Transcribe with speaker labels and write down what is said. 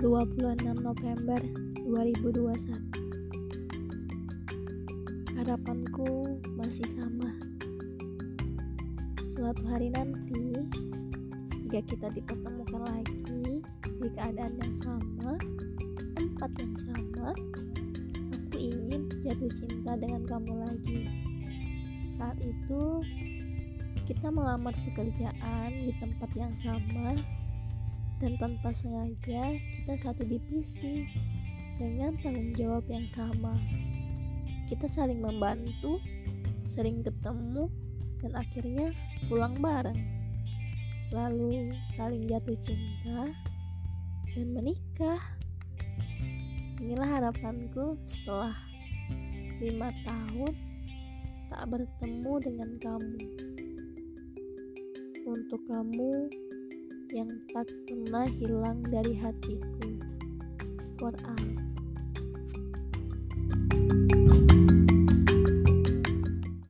Speaker 1: 26 November 2021 Harapanku masih sama. Suatu hari nanti Jika kita dipertemukan lagi Di keadaan yang sama Tempat yang sama Aku ingin jatuh cinta dengan kamu lagi. Saat itu kita melamar pekerjaan di tempat yang sama dan tanpa sengaja kita satu divisi dengan tanggung jawab yang sama. Kita saling membantu, sering ketemu, dan akhirnya pulang bareng. Lalu saling jatuh cinta dan menikah. Inilah harapanku setelah lima tahun tak bertemu dengan kamu. Untuk kamu yang tak pernah hilang dari hatiku. All.